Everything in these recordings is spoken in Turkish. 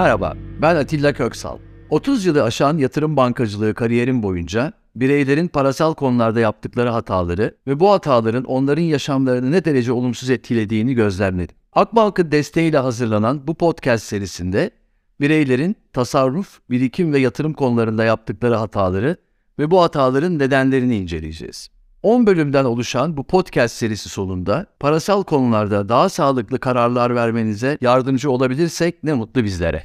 Merhaba, ben Atilla Köksal. 30 yılı aşan yatırım bankacılığı kariyerim boyunca bireylerin parasal konularda yaptıkları hataları ve bu hataların onların yaşamlarını ne derece olumsuz etkilediğini gözlemledim. Akbank'ın desteğiyle hazırlanan bu podcast serisinde bireylerin tasarruf, birikim ve yatırım konularında yaptıkları hataları ve bu hataların nedenlerini inceleyeceğiz. 10 bölümden oluşan bu podcast serisi sonunda parasal konularda daha sağlıklı kararlar vermenize yardımcı olabilirsek ne mutlu bizlere.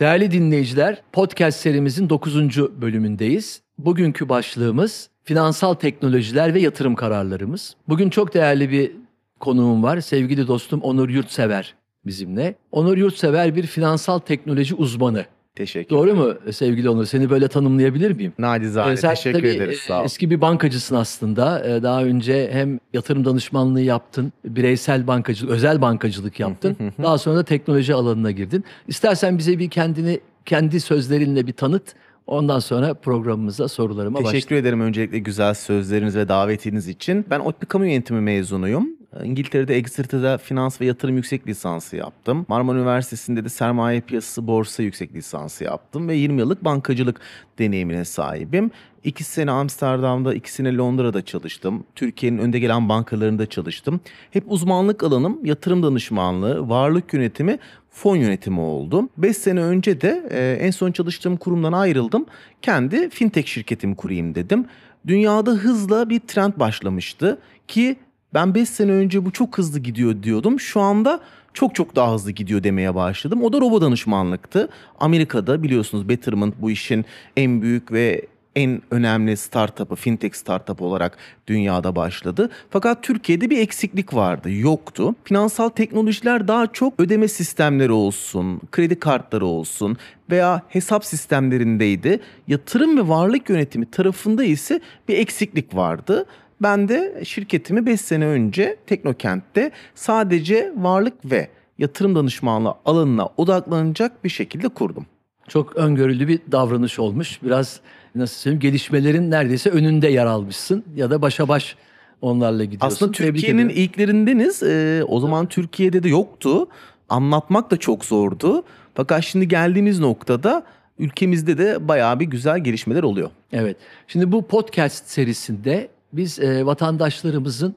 Değerli dinleyiciler, podcast serimizin 9. bölümündeyiz. Bugünkü başlığımız finansal teknolojiler ve yatırım kararlarımız. Bugün çok değerli bir konuğum var. Sevgili dostum Onur Yurtsever bizimle. Onur Yurtsever bir finansal teknoloji uzmanı. Teşekkür Doğru mu sevgili Onur? Seni böyle tanımlayabilir miyim? Nacizane. Ee, sen teşekkür tabii, ederiz. Sağ ol. Eski bir bankacısın aslında. Ee, daha önce hem yatırım danışmanlığı yaptın, bireysel bankacılık, özel bankacılık yaptın. Daha sonra da teknoloji alanına girdin. İstersen bize bir kendini kendi sözlerinle bir tanıt. Ondan sonra programımıza sorularıma başlayalım. Teşekkür ederim öncelikle güzel sözleriniz ve davetiniz için. Ben ODTÜ Kamu Yönetimi mezunuyum. İngiltere'de Exeter'da finans ve yatırım yüksek lisansı yaptım. Marmara Üniversitesi'nde de sermaye piyasası borsa yüksek lisansı yaptım ve 20 yıllık bankacılık deneyimine sahibim. İki sene Amsterdam'da, iki sene Londra'da çalıştım. Türkiye'nin önde gelen bankalarında çalıştım. Hep uzmanlık alanım yatırım danışmanlığı, varlık yönetimi, fon yönetimi oldu. 5 sene önce de e, en son çalıştığım kurumdan ayrıldım. Kendi fintech şirketimi kurayım dedim. Dünyada hızla bir trend başlamıştı ki ben 5 sene önce bu çok hızlı gidiyor diyordum. Şu anda çok çok daha hızlı gidiyor demeye başladım. O da robo danışmanlıktı. Amerika'da biliyorsunuz Betterment bu işin en büyük ve en önemli startup'ı, fintech startup olarak dünyada başladı. Fakat Türkiye'de bir eksiklik vardı, yoktu. Finansal teknolojiler daha çok ödeme sistemleri olsun, kredi kartları olsun veya hesap sistemlerindeydi. Yatırım ve varlık yönetimi tarafında ise bir eksiklik vardı. Ben de şirketimi 5 sene önce Teknokent'te sadece varlık ve yatırım danışmanlığı alanına odaklanacak bir şekilde kurdum. Çok öngörülü bir davranış olmuş. Biraz nasıl söyleyeyim gelişmelerin neredeyse önünde yer almışsın ya da başa baş onlarla gidiyorsun. Aslında Türkiye'nin ilklerindeniz. Ee, o zaman Türkiye'de de yoktu. Anlatmak da çok zordu. Fakat şimdi geldiğimiz noktada ülkemizde de bayağı bir güzel gelişmeler oluyor. Evet. Şimdi bu podcast serisinde biz e, vatandaşlarımızın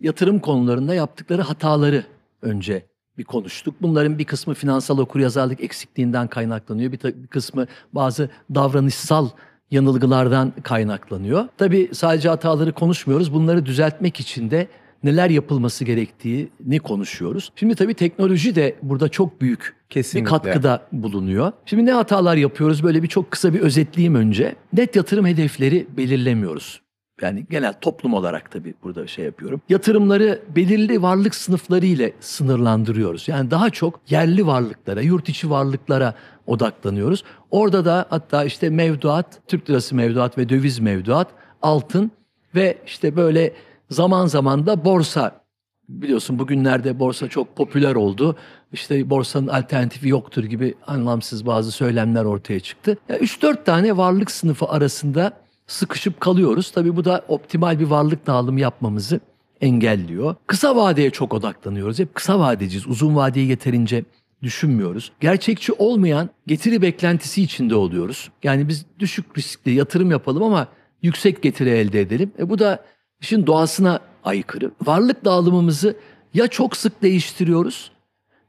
yatırım konularında yaptıkları hataları önce bir konuştuk. Bunların bir kısmı finansal okuryazarlık eksikliğinden kaynaklanıyor. Bir, bir kısmı bazı davranışsal yanılgılardan kaynaklanıyor. Tabii sadece hataları konuşmuyoruz. Bunları düzeltmek için de neler yapılması gerektiğini konuşuyoruz. Şimdi tabii teknoloji de burada çok büyük Kesinlikle. bir katkıda bulunuyor. Şimdi ne hatalar yapıyoruz? Böyle bir çok kısa bir özetleyeyim önce. Net yatırım hedefleri belirlemiyoruz yani genel toplum olarak tabii burada şey yapıyorum. Yatırımları belirli varlık sınıfları ile sınırlandırıyoruz. Yani daha çok yerli varlıklara, yurt içi varlıklara odaklanıyoruz. Orada da hatta işte mevduat, Türk lirası mevduat ve döviz mevduat, altın ve işte böyle zaman zaman da borsa biliyorsun bugünlerde borsa çok popüler oldu. İşte borsanın alternatifi yoktur gibi anlamsız bazı söylemler ortaya çıktı. Yani 3-4 tane varlık sınıfı arasında sıkışıp kalıyoruz. Tabii bu da optimal bir varlık dağılımı yapmamızı engelliyor. Kısa vadeye çok odaklanıyoruz. Hep kısa vadeciyiz. Uzun vadeyi yeterince düşünmüyoruz. Gerçekçi olmayan getiri beklentisi içinde oluyoruz. Yani biz düşük riskli yatırım yapalım ama yüksek getiri elde edelim. E bu da işin doğasına aykırı. Varlık dağılımımızı ya çok sık değiştiriyoruz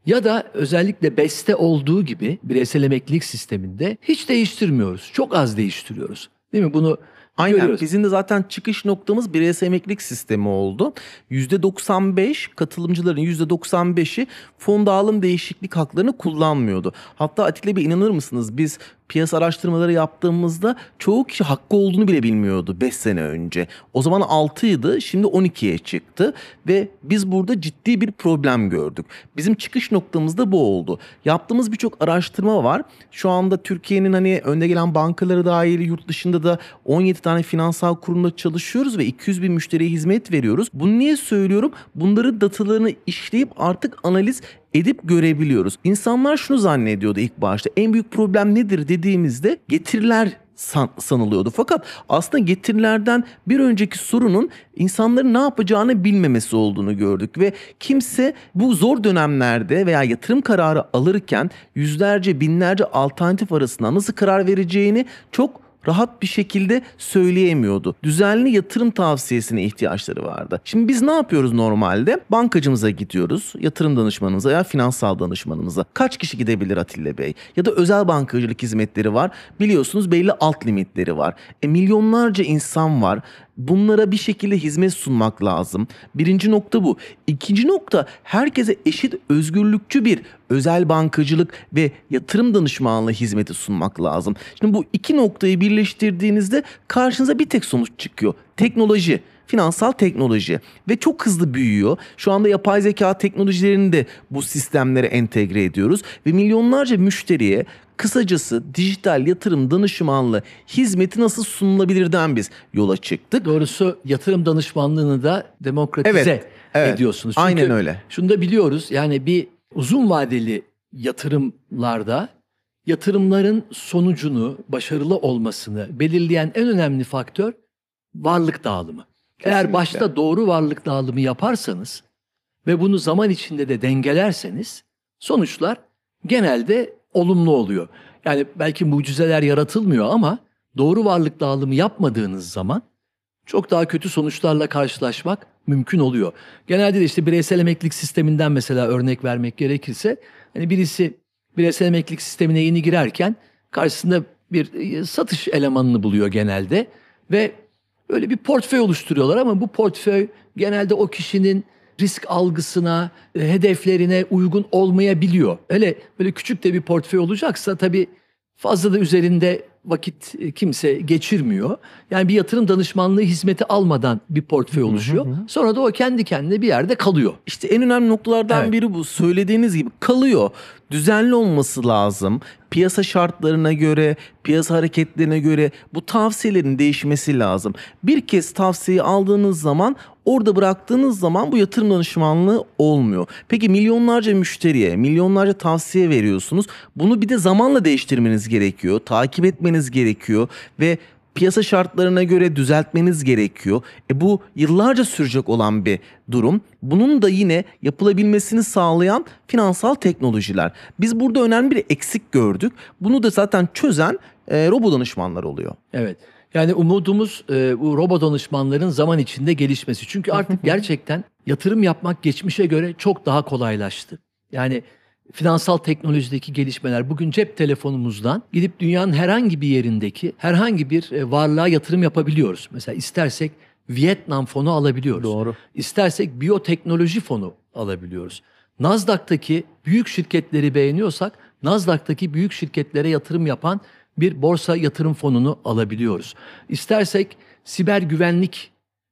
ya da özellikle BES'te olduğu gibi bireysel emeklilik sisteminde hiç değiştirmiyoruz. Çok az değiştiriyoruz. Değil mi? Bunu Aynen. Görüyoruz. Bizim de zaten çıkış noktamız bireysel emeklilik sistemi oldu. %95 katılımcıların %95'i fon dağılım değişiklik haklarını kullanmıyordu. Hatta Atilla Bey inanır mısınız biz piyasa araştırmaları yaptığımızda çoğu kişi hakkı olduğunu bile bilmiyordu 5 sene önce. O zaman 6 idi şimdi 12'ye çıktı ve biz burada ciddi bir problem gördük. Bizim çıkış noktamız da bu oldu. Yaptığımız birçok araştırma var. Şu anda Türkiye'nin hani önde gelen bankaları dahil yurt dışında da 17 tane finansal kurumda çalışıyoruz ve 200 bin müşteriye hizmet veriyoruz. Bunu niye söylüyorum? Bunların datalarını işleyip artık analiz edip görebiliyoruz. İnsanlar şunu zannediyordu ilk başta. En büyük problem nedir dediğimizde getiriler san- sanılıyordu. Fakat aslında getirilerden bir önceki sorunun insanların ne yapacağını bilmemesi olduğunu gördük ve kimse bu zor dönemlerde veya yatırım kararı alırken yüzlerce binlerce alternatif arasında nasıl karar vereceğini çok rahat bir şekilde söyleyemiyordu. Düzenli yatırım tavsiyesine ihtiyaçları vardı. Şimdi biz ne yapıyoruz normalde? Bankacımıza gidiyoruz, yatırım danışmanımıza ya finansal danışmanımıza. Kaç kişi gidebilir Atilla Bey? Ya da özel bankacılık hizmetleri var. Biliyorsunuz belli alt limitleri var. E milyonlarca insan var. Bunlara bir şekilde hizmet sunmak lazım. Birinci nokta bu. İkinci nokta herkese eşit özgürlükçü bir özel bankacılık ve yatırım danışmanlığı hizmeti sunmak lazım. Şimdi bu iki noktayı birleştirdiğinizde karşınıza bir tek sonuç çıkıyor. Teknoloji finansal teknoloji ve çok hızlı büyüyor. Şu anda yapay zeka teknolojilerini de bu sistemlere entegre ediyoruz ve milyonlarca müşteriye kısacası dijital yatırım danışmanlığı hizmeti nasıl sunulabilirden biz yola çıktık. Doğrusu yatırım danışmanlığını da demokratize Evet, evet. ediyorsunuz. Çünkü Aynen öyle. Şunu da biliyoruz yani bir uzun vadeli yatırımlarda yatırımların sonucunu, başarılı olmasını belirleyen en önemli faktör varlık dağılımı. Eğer başta doğru varlık dağılımı yaparsanız ve bunu zaman içinde de dengelerseniz sonuçlar genelde olumlu oluyor. Yani belki mucizeler yaratılmıyor ama doğru varlık dağılımı yapmadığınız zaman çok daha kötü sonuçlarla karşılaşmak mümkün oluyor. Genelde de işte bireysel emeklilik sisteminden mesela örnek vermek gerekirse hani birisi bireysel emeklilik sistemine yeni girerken karşısında bir e, satış elemanını buluyor genelde ve öyle bir portföy oluşturuyorlar ama bu portföy genelde o kişinin risk algısına, e, hedeflerine uygun olmayabiliyor. Öyle böyle küçük de bir portföy olacaksa tabii fazla da üzerinde vakit e, kimse geçirmiyor. Yani bir yatırım danışmanlığı hizmeti almadan bir portföy oluşuyor. Sonra da o kendi kendine bir yerde kalıyor. İşte en önemli noktalardan Evet. biri bu. Söylediğiniz gibi kalıyor. Düzenli olması lazım. Piyasa şartlarına göre, piyasa hareketlerine göre bu tavsiyelerin değişmesi lazım. Bir kez tavsiyeyi aldığınız zaman orada bıraktığınız zaman bu yatırım danışmanlığı olmuyor. Peki milyonlarca müşteriye, milyonlarca tavsiye veriyorsunuz. Bunu bir de zamanla değiştirmeniz gerekiyor. Takip etmeniz gerekiyor ve piyasa şartlarına göre düzeltmeniz gerekiyor. E bu yıllarca sürecek olan bir durum. Bunun da yine yapılabilmesini sağlayan finansal teknolojiler. Biz burada önemli bir eksik gördük. Bunu da zaten çözen e, robo danışmanlar oluyor. Evet. Yani umudumuz e, bu robot danışmanların zaman içinde gelişmesi. Çünkü artık gerçekten yatırım yapmak geçmişe göre çok daha kolaylaştı. Yani finansal teknolojideki gelişmeler bugün cep telefonumuzdan gidip dünyanın herhangi bir yerindeki herhangi bir e, varlığa yatırım yapabiliyoruz. Mesela istersek Vietnam fonu alabiliyoruz. Doğru. İstersek biyoteknoloji fonu alabiliyoruz. Nasdaq'taki büyük şirketleri beğeniyorsak Nasdaq'taki büyük şirketlere yatırım yapan bir borsa yatırım fonunu alabiliyoruz. İstersek siber güvenlik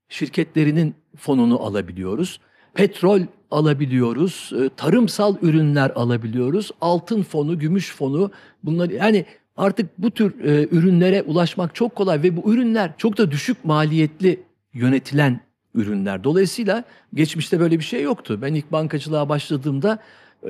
şirketlerinin fonunu alabiliyoruz. Petrol alabiliyoruz, e, tarımsal ürünler alabiliyoruz, altın fonu, gümüş fonu bunlar yani artık bu tür e, ürünlere ulaşmak çok kolay ve bu ürünler çok da düşük maliyetli yönetilen ürünler. Dolayısıyla geçmişte böyle bir şey yoktu. Ben ilk bankacılığa başladığımda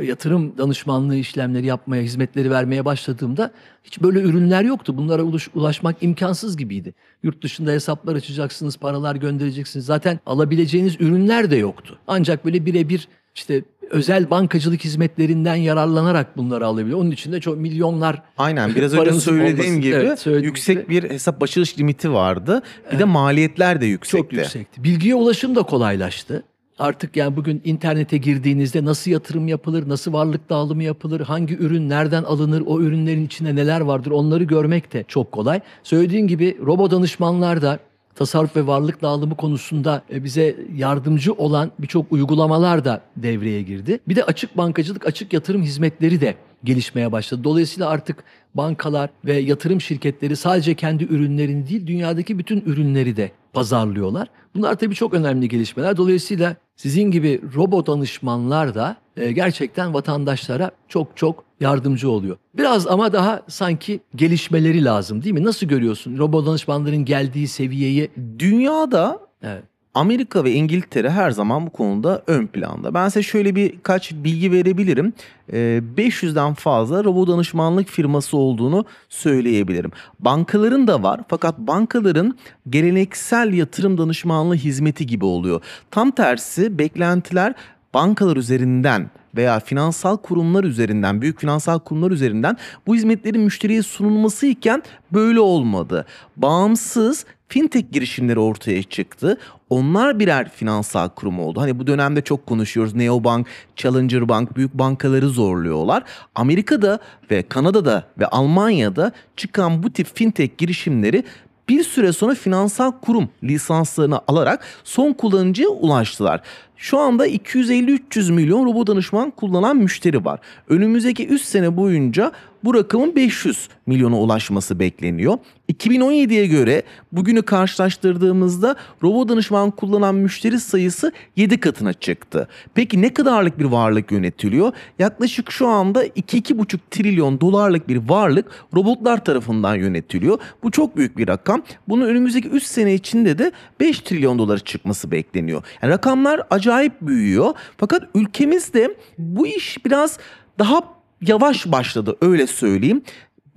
yatırım danışmanlığı işlemleri yapmaya, hizmetleri vermeye başladığımda hiç böyle ürünler yoktu. Bunlara ulaş- ulaşmak imkansız gibiydi. Yurt dışında hesaplar açacaksınız, paralar göndereceksiniz. Zaten alabileceğiniz ürünler de yoktu. Ancak böyle birebir işte özel bankacılık hizmetlerinden yararlanarak bunları alabiliyor. Onun için de çok milyonlar Aynen biraz önce söylediğim olması. gibi Evet, yüksek bir hesap açılış limiti vardı. Bir de maliyetler de yüksekti. Çok yüksekti. Bilgiye ulaşım da kolaylaştı. Artık yani bugün internete girdiğinizde nasıl yatırım yapılır, nasıl varlık dağılımı yapılır, hangi ürün nereden alınır, o ürünlerin içinde neler vardır onları görmek de çok kolay. Söylediğin gibi robo danışmanlar da tasarruf ve varlık dağılımı konusunda e, bize yardımcı olan birçok uygulamalar da devreye girdi. Bir de açık bankacılık, açık yatırım hizmetleri de gelişmeye başladı. Dolayısıyla artık bankalar ve yatırım şirketleri sadece kendi ürünlerini değil dünyadaki bütün ürünleri de pazarlıyorlar. Bunlar tabii çok önemli gelişmeler. Dolayısıyla sizin gibi robot danışmanlar da e, gerçekten vatandaşlara çok çok yardımcı oluyor. Biraz ama daha sanki gelişmeleri lazım değil mi? Nasıl görüyorsun robot danışmanların geldiği seviyeyi? Dünyada Evet. Amerika ve İngiltere her zaman bu konuda ön planda. Ben size şöyle birkaç bilgi verebilirim. 500'den fazla robot danışmanlık firması olduğunu söyleyebilirim. Bankaların da var fakat bankaların geleneksel yatırım danışmanlığı hizmeti gibi oluyor. Tam tersi beklentiler bankalar üzerinden veya finansal kurumlar üzerinden, büyük finansal kurumlar üzerinden bu hizmetlerin müşteriye sunulması iken böyle olmadı. Bağımsız fintech girişimleri ortaya çıktı. Onlar birer finansal kurum oldu. Hani bu dönemde çok konuşuyoruz. Neobank, Challenger Bank büyük bankaları zorluyorlar. Amerika'da ve Kanada'da ve Almanya'da çıkan bu tip fintech girişimleri bir süre sonra finansal kurum lisanslarını alarak son kullanıcıya ulaştılar. Şu anda 250-300 milyon robot danışman kullanan müşteri var. Önümüzdeki 3 sene boyunca bu rakamın 500 milyona ulaşması bekleniyor. 2017'ye göre bugünü karşılaştırdığımızda robot danışman kullanan müşteri sayısı 7 katına çıktı. Peki ne kadarlık bir varlık yönetiliyor? Yaklaşık şu anda 2-2,5 trilyon dolarlık bir varlık robotlar tarafından yönetiliyor. Bu çok büyük bir rakam. Bunun önümüzdeki 3 sene içinde de 5 trilyon doları çıkması bekleniyor. Yani rakamlar acayip büyüyor. Fakat ülkemizde bu iş biraz daha yavaş başladı öyle söyleyeyim.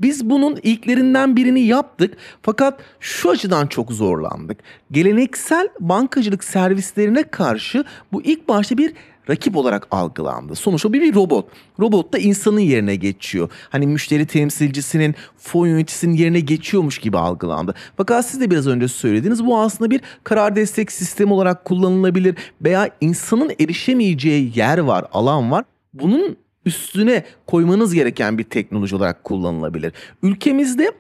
Biz bunun ilklerinden birini yaptık fakat şu açıdan çok zorlandık. Geleneksel bankacılık servislerine karşı bu ilk başta bir rakip olarak algılandı. Sonuçta bir, bir robot. Robot da insanın yerine geçiyor. Hani müşteri temsilcisinin, fon yöneticisinin yerine geçiyormuş gibi algılandı. Fakat siz de biraz önce söylediniz bu aslında bir karar destek sistemi olarak kullanılabilir veya insanın erişemeyeceği yer var, alan var. Bunun üstüne koymanız gereken bir teknoloji olarak kullanılabilir. Ülkemizde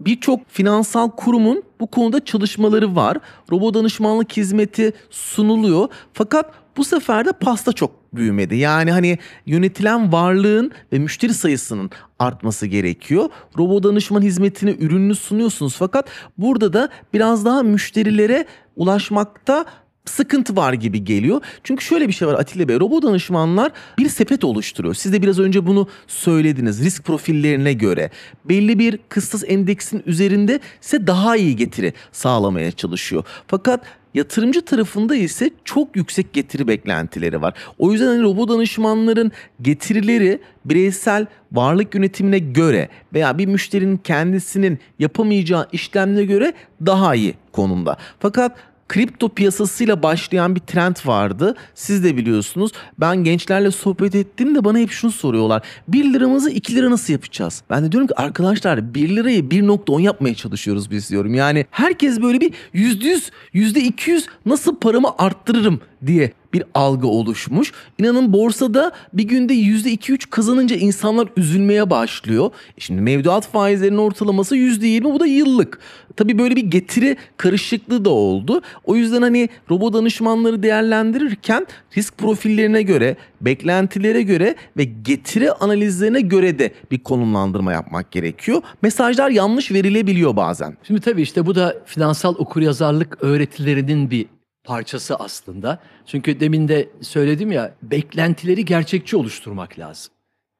birçok finansal kurumun bu konuda çalışmaları var. Robot danışmanlık hizmeti sunuluyor. Fakat bu sefer de pasta çok büyümedi. Yani hani yönetilen varlığın ve müşteri sayısının artması gerekiyor. Robot danışman hizmetini, ürününü sunuyorsunuz fakat burada da biraz daha müşterilere ulaşmakta sıkıntı var gibi geliyor. Çünkü şöyle bir şey var Atilla Bey. Robot danışmanlar bir sepet oluşturuyor. Siz de biraz önce bunu söylediniz. Risk profillerine göre belli bir kıstas endeksin üzerinde size daha iyi getiri sağlamaya çalışıyor. Fakat Yatırımcı tarafında ise çok yüksek getiri beklentileri var. O yüzden hani robot danışmanların getirileri bireysel varlık yönetimine göre veya bir müşterinin kendisinin yapamayacağı işlemine göre daha iyi konumda. Fakat kripto piyasasıyla başlayan bir trend vardı. Siz de biliyorsunuz. Ben gençlerle sohbet ettiğimde bana hep şunu soruyorlar. 1 liramızı 2 lira nasıl yapacağız? Ben de diyorum ki arkadaşlar 1 lirayı 1.10 yapmaya çalışıyoruz biz diyorum. Yani herkes böyle bir %100, %200 nasıl paramı arttırırım diye bir algı oluşmuş. İnanın borsada bir günde %2-3 kazanınca insanlar üzülmeye başlıyor. E şimdi mevduat faizlerinin ortalaması %20 bu da yıllık. Tabii böyle bir getiri karışıklığı da oldu. O yüzden hani robot danışmanları değerlendirirken risk profillerine göre, beklentilere göre ve getiri analizlerine göre de bir konumlandırma yapmak gerekiyor. Mesajlar yanlış verilebiliyor bazen. Şimdi tabii işte bu da finansal okuryazarlık öğretilerinin bir parçası aslında. Çünkü demin de söyledim ya beklentileri gerçekçi oluşturmak lazım.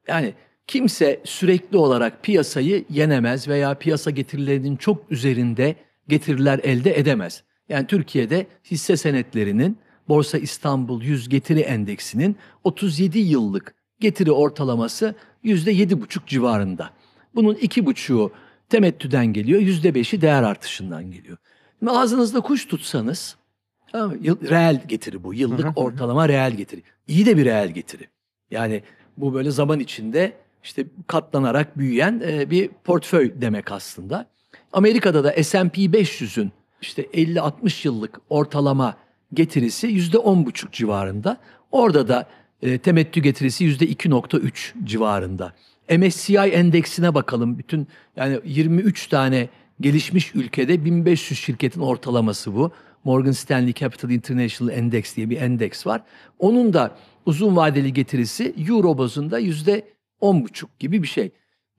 Yani kimse sürekli olarak piyasayı yenemez veya piyasa getirilerinin çok üzerinde getiriler elde edemez. Yani Türkiye'de hisse senetlerinin Borsa İstanbul 100 getiri endeksinin 37 yıllık getiri ortalaması %7,5 civarında. Bunun 2,5'u temettüden geliyor, %5'i değer artışından geliyor. Şimdi ağzınızda kuş tutsanız Tamam mı? Reel getiri bu. Yıllık ortalama reel getiri. İyi de bir reel getiri. Yani bu böyle zaman içinde işte katlanarak büyüyen e, bir portföy demek aslında. Amerika'da da S&P 500'ün işte 50-60 yıllık ortalama getirisi yüzde on buçuk civarında. Orada da e, temettü getirisi yüzde 2.3 civarında. MSCI endeksine bakalım. Bütün yani 23 tane gelişmiş ülkede 1500 şirketin ortalaması bu. Morgan Stanley Capital International Index diye bir endeks var. Onun da uzun vadeli getirisi euro bazında yüzde on buçuk gibi bir şey.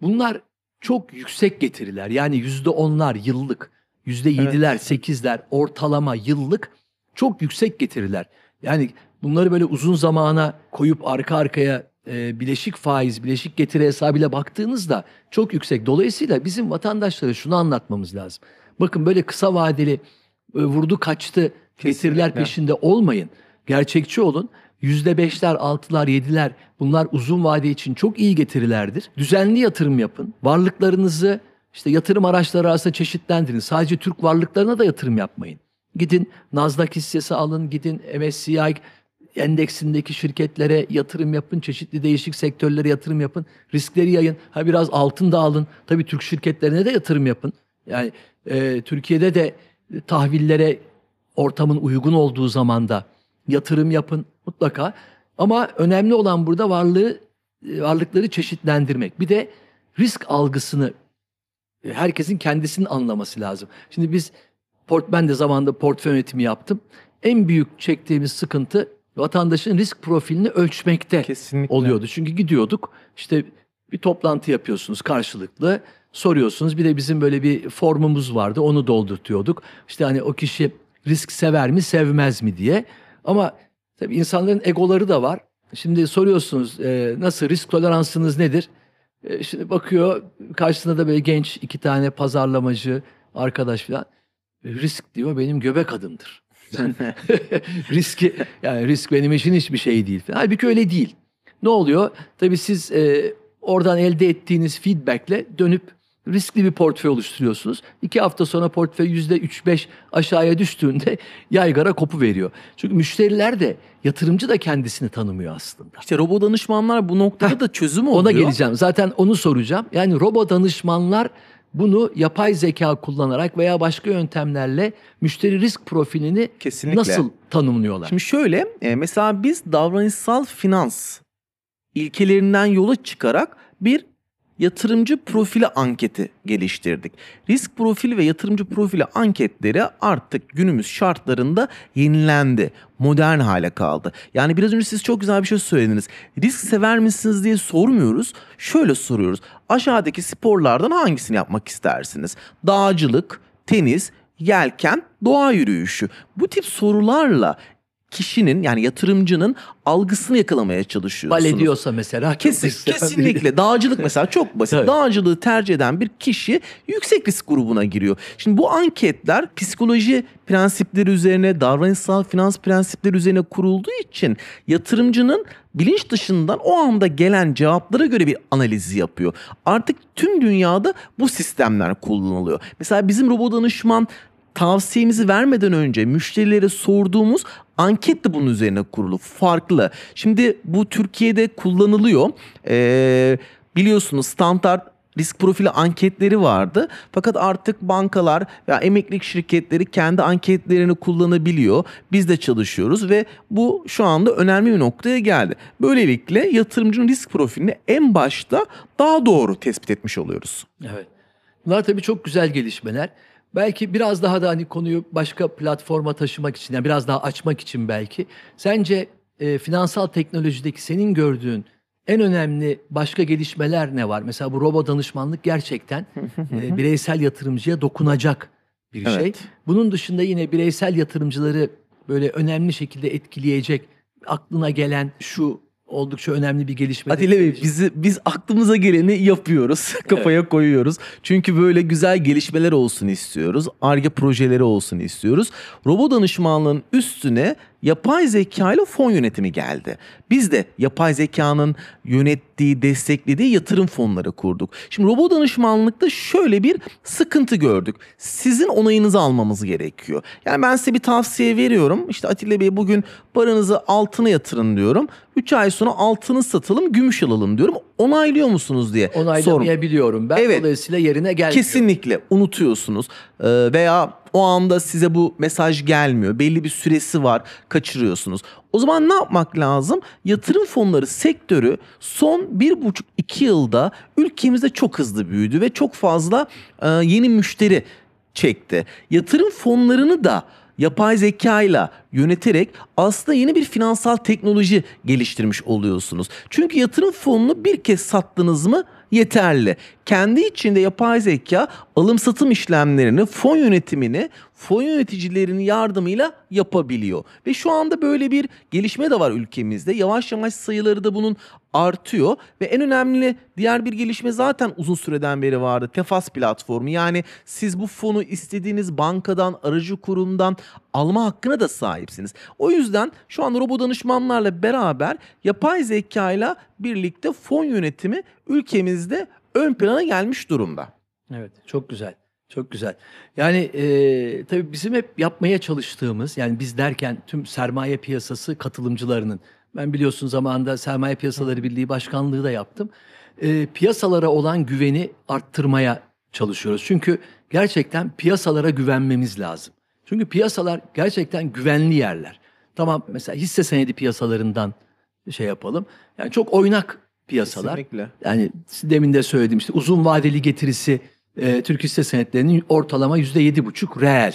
Bunlar çok yüksek getiriler. Yani yüzde onlar yıllık, yüzde yediler, sekizler ortalama yıllık çok yüksek getiriler. Yani bunları böyle uzun zamana koyup arka arkaya e, bileşik faiz, bileşik getiri hesabıyla baktığınızda çok yüksek. Dolayısıyla bizim vatandaşlara şunu anlatmamız lazım. Bakın böyle kısa vadeli vurdu kaçtı Getiriler peşinde olmayın. Gerçekçi olun. %5'ler, 6'lar, 7'ler bunlar uzun vade için çok iyi getirilerdir. Düzenli yatırım yapın. Varlıklarınızı işte yatırım araçları arasında çeşitlendirin. Sadece Türk varlıklarına da yatırım yapmayın. Gidin Nasdaq hissesi alın, gidin MSCI endeksindeki şirketlere yatırım yapın, çeşitli değişik sektörlere yatırım yapın, riskleri yayın. Ha biraz altın da alın. Tabii Türk şirketlerine de yatırım yapın. Yani e, Türkiye'de de tahvillere ortamın uygun olduğu zamanda yatırım yapın mutlaka. Ama önemli olan burada varlığı e, varlıkları çeşitlendirmek. Bir de risk algısını e, herkesin kendisinin anlaması lazım. Şimdi biz port ben de zamanında portföy yönetimi yaptım. En büyük çektiğimiz sıkıntı vatandaşın risk profilini ölçmekte Kesinlikle. oluyordu. Çünkü gidiyorduk işte bir toplantı yapıyorsunuz karşılıklı soruyorsunuz. Bir de bizim böyle bir formumuz vardı onu doldurtuyorduk. İşte hani o kişi risk sever mi sevmez mi diye. Ama tabii insanların egoları da var. Şimdi soruyorsunuz e, nasıl risk toleransınız nedir? E, şimdi bakıyor karşısında da böyle genç iki tane pazarlamacı arkadaş falan. E, risk diyor benim göbek adımdır. Riski yani risk benim için hiçbir şey değil. falan. Halbuki öyle değil. Ne oluyor? Tabii siz e, oradan elde ettiğiniz feedbackle dönüp riskli bir portföy oluşturuyorsunuz. İki hafta sonra portföy yüzde üç beş aşağıya düştüğünde yaygara kopu veriyor. Çünkü müşteriler de yatırımcı da kendisini tanımıyor aslında. İşte robo danışmanlar bu noktada da çözüm oluyor. Ona geleceğim. Zaten onu soracağım. Yani robo danışmanlar bunu yapay zeka kullanarak veya başka yöntemlerle müşteri risk profilini Kesinlikle. nasıl tanımlıyorlar? Şimdi şöyle e, mesela biz davranışsal finans ilkelerinden yola çıkarak bir yatırımcı profili anketi geliştirdik. Risk profili ve yatırımcı profili anketleri artık günümüz şartlarında yenilendi. Modern hale kaldı. Yani biraz önce siz çok güzel bir şey söylediniz. Risk sever misiniz diye sormuyoruz. Şöyle soruyoruz. Aşağıdaki sporlardan hangisini yapmak istersiniz? Dağcılık, tenis, yelken, doğa yürüyüşü. Bu tip sorularla kişinin yani yatırımcının algısını yakalamaya çalışıyorsunuz. Bale diyorsa mesela Kesin, kesinlikle. Dağcılık mesela çok basit. Evet. Dağcılığı tercih eden bir kişi yüksek risk grubuna giriyor. Şimdi bu anketler psikoloji prensipleri üzerine, davranışsal finans prensipleri üzerine kurulduğu için yatırımcının bilinç dışından o anda gelen cevaplara göre bir analizi yapıyor. Artık tüm dünyada bu sistemler kullanılıyor. Mesela bizim robot danışman tavsiyemizi vermeden önce müşterilere sorduğumuz anket de bunun üzerine kurulu. Farklı. Şimdi bu Türkiye'de kullanılıyor. Ee, biliyorsunuz standart risk profili anketleri vardı. Fakat artık bankalar ya emeklilik şirketleri kendi anketlerini kullanabiliyor. Biz de çalışıyoruz ve bu şu anda önemli bir noktaya geldi. Böylelikle yatırımcının risk profilini en başta daha doğru tespit etmiş oluyoruz. Evet. Bunlar tabii çok güzel gelişmeler. Belki biraz daha da hani konuyu başka platforma taşımak için, yani biraz daha açmak için belki. Sence e, finansal teknolojideki senin gördüğün en önemli başka gelişmeler ne var? Mesela bu robo danışmanlık gerçekten e, bireysel yatırımcıya dokunacak bir şey. Evet. Bunun dışında yine bireysel yatırımcıları böyle önemli şekilde etkileyecek aklına gelen şu oldukça önemli bir gelişme. Atilla Bey bizi, biz aklımıza geleni yapıyoruz. Kafaya koyuyoruz. Çünkü böyle güzel gelişmeler olsun istiyoruz. ARGE projeleri olsun istiyoruz. Robo danışmanlığın üstüne yapay zeka ile fon yönetimi geldi. Biz de yapay zekanın yönettiği, desteklediği yatırım fonları kurduk. Şimdi robo danışmanlıkta şöyle bir sıkıntı gördük. Sizin onayınızı almamız gerekiyor. Yani ben size bir tavsiye veriyorum. İşte Atilla Bey bugün paranızı altına yatırın diyorum. 3 ay sonra altını satalım, gümüş alalım diyorum. Onaylıyor musunuz diye sorum. Onaylamayabiliyorum ben. Evet. Dolayısıyla yerine gelmiyor. Kesinlikle unutuyorsunuz Ee, veya o anda size bu mesaj gelmiyor. Belli bir süresi var kaçırıyorsunuz. O zaman ne yapmak lazım? Yatırım fonları sektörü son bir buçuk iki yılda ülkemizde çok hızlı büyüdü ve çok fazla e, yeni müşteri çekti. Yatırım fonlarını da yapay zeka ile yöneterek aslında yeni bir finansal teknoloji geliştirmiş oluyorsunuz. Çünkü yatırım fonunu bir kez sattınız mı yeterli. Kendi içinde yapay zeka alım satım işlemlerini, fon yönetimini fon yöneticilerinin yardımıyla yapabiliyor. Ve şu anda böyle bir gelişme de var ülkemizde. Yavaş yavaş sayıları da bunun artıyor ve en önemli diğer bir gelişme zaten uzun süreden beri vardı. Tefas platformu. Yani siz bu fonu istediğiniz bankadan, aracı kurumdan alma hakkına da sahipsiniz. O yüzden şu an robo danışmanlarla beraber yapay zeka ile birlikte fon yönetimi ülkemizde ön plana gelmiş durumda. Evet çok güzel. Çok güzel. Yani e, tabii bizim hep yapmaya çalıştığımız yani biz derken tüm sermaye piyasası katılımcılarının ben biliyorsun zamanında Sermaye Piyasaları Birliği Başkanlığı da yaptım. E, piyasalara olan güveni arttırmaya çalışıyoruz. Çünkü gerçekten piyasalara güvenmemiz lazım. Çünkü piyasalar gerçekten güvenli yerler. Tamam mesela hisse senedi piyasalarından şey yapalım. Yani çok oynak piyasalar. Kesinlikle. Yani demin de söyledim işte uzun vadeli getirisi e, Türk hisse senetlerinin ortalama yüzde yedi buçuk reel.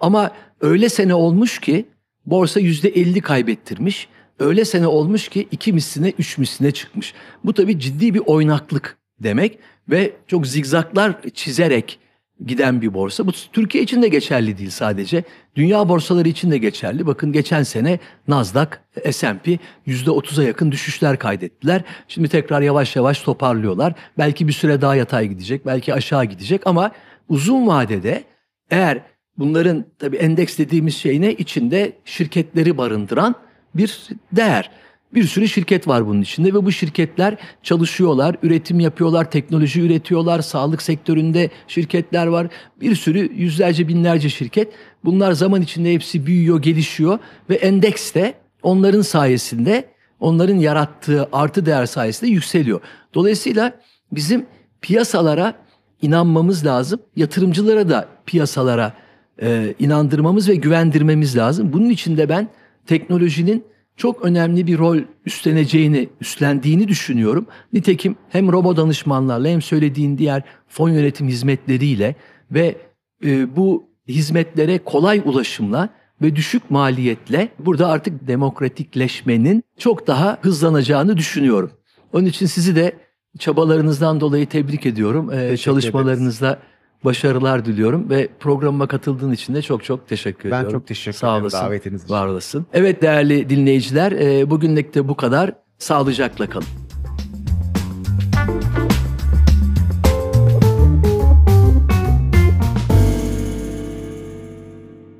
Ama öyle sene olmuş ki borsa yüzde elli kaybettirmiş. Öyle sene olmuş ki iki misline üç misline çıkmış. Bu tabii ciddi bir oynaklık demek ve çok zigzaklar çizerek giden bir borsa. Bu Türkiye için de geçerli değil sadece. Dünya borsaları için de geçerli. Bakın geçen sene Nasdaq, S&P %30'a yakın düşüşler kaydettiler. Şimdi tekrar yavaş yavaş toparlıyorlar. Belki bir süre daha yatay gidecek, belki aşağı gidecek ama uzun vadede eğer bunların tabii endeks dediğimiz şey ne? içinde şirketleri barındıran bir değer. Bir sürü şirket var bunun içinde ve bu şirketler çalışıyorlar, üretim yapıyorlar, teknoloji üretiyorlar, sağlık sektöründe şirketler var. Bir sürü yüzlerce binlerce şirket. Bunlar zaman içinde hepsi büyüyor, gelişiyor ve endeks de onların sayesinde, onların yarattığı artı değer sayesinde yükseliyor. Dolayısıyla bizim piyasalara inanmamız lazım. Yatırımcılara da piyasalara e, inandırmamız ve güvendirmemiz lazım. Bunun için de ben teknolojinin çok önemli bir rol üstleneceğini, üstlendiğini düşünüyorum. Nitekim hem robo danışmanlarla hem söylediğin diğer fon yönetim hizmetleriyle ve e, bu hizmetlere kolay ulaşımla ve düşük maliyetle burada artık demokratikleşmenin çok daha hızlanacağını düşünüyorum. Onun için sizi de çabalarınızdan dolayı tebrik ediyorum. Ee, çalışmalarınızda başarılar diliyorum ve programıma katıldığın için de çok çok teşekkür Ben ediyorum. çok teşekkür Sağ ederim davetiniz için. Var olasın. Evet değerli dinleyiciler, e, bugünlük de bu kadar. Sağlıcakla kalın.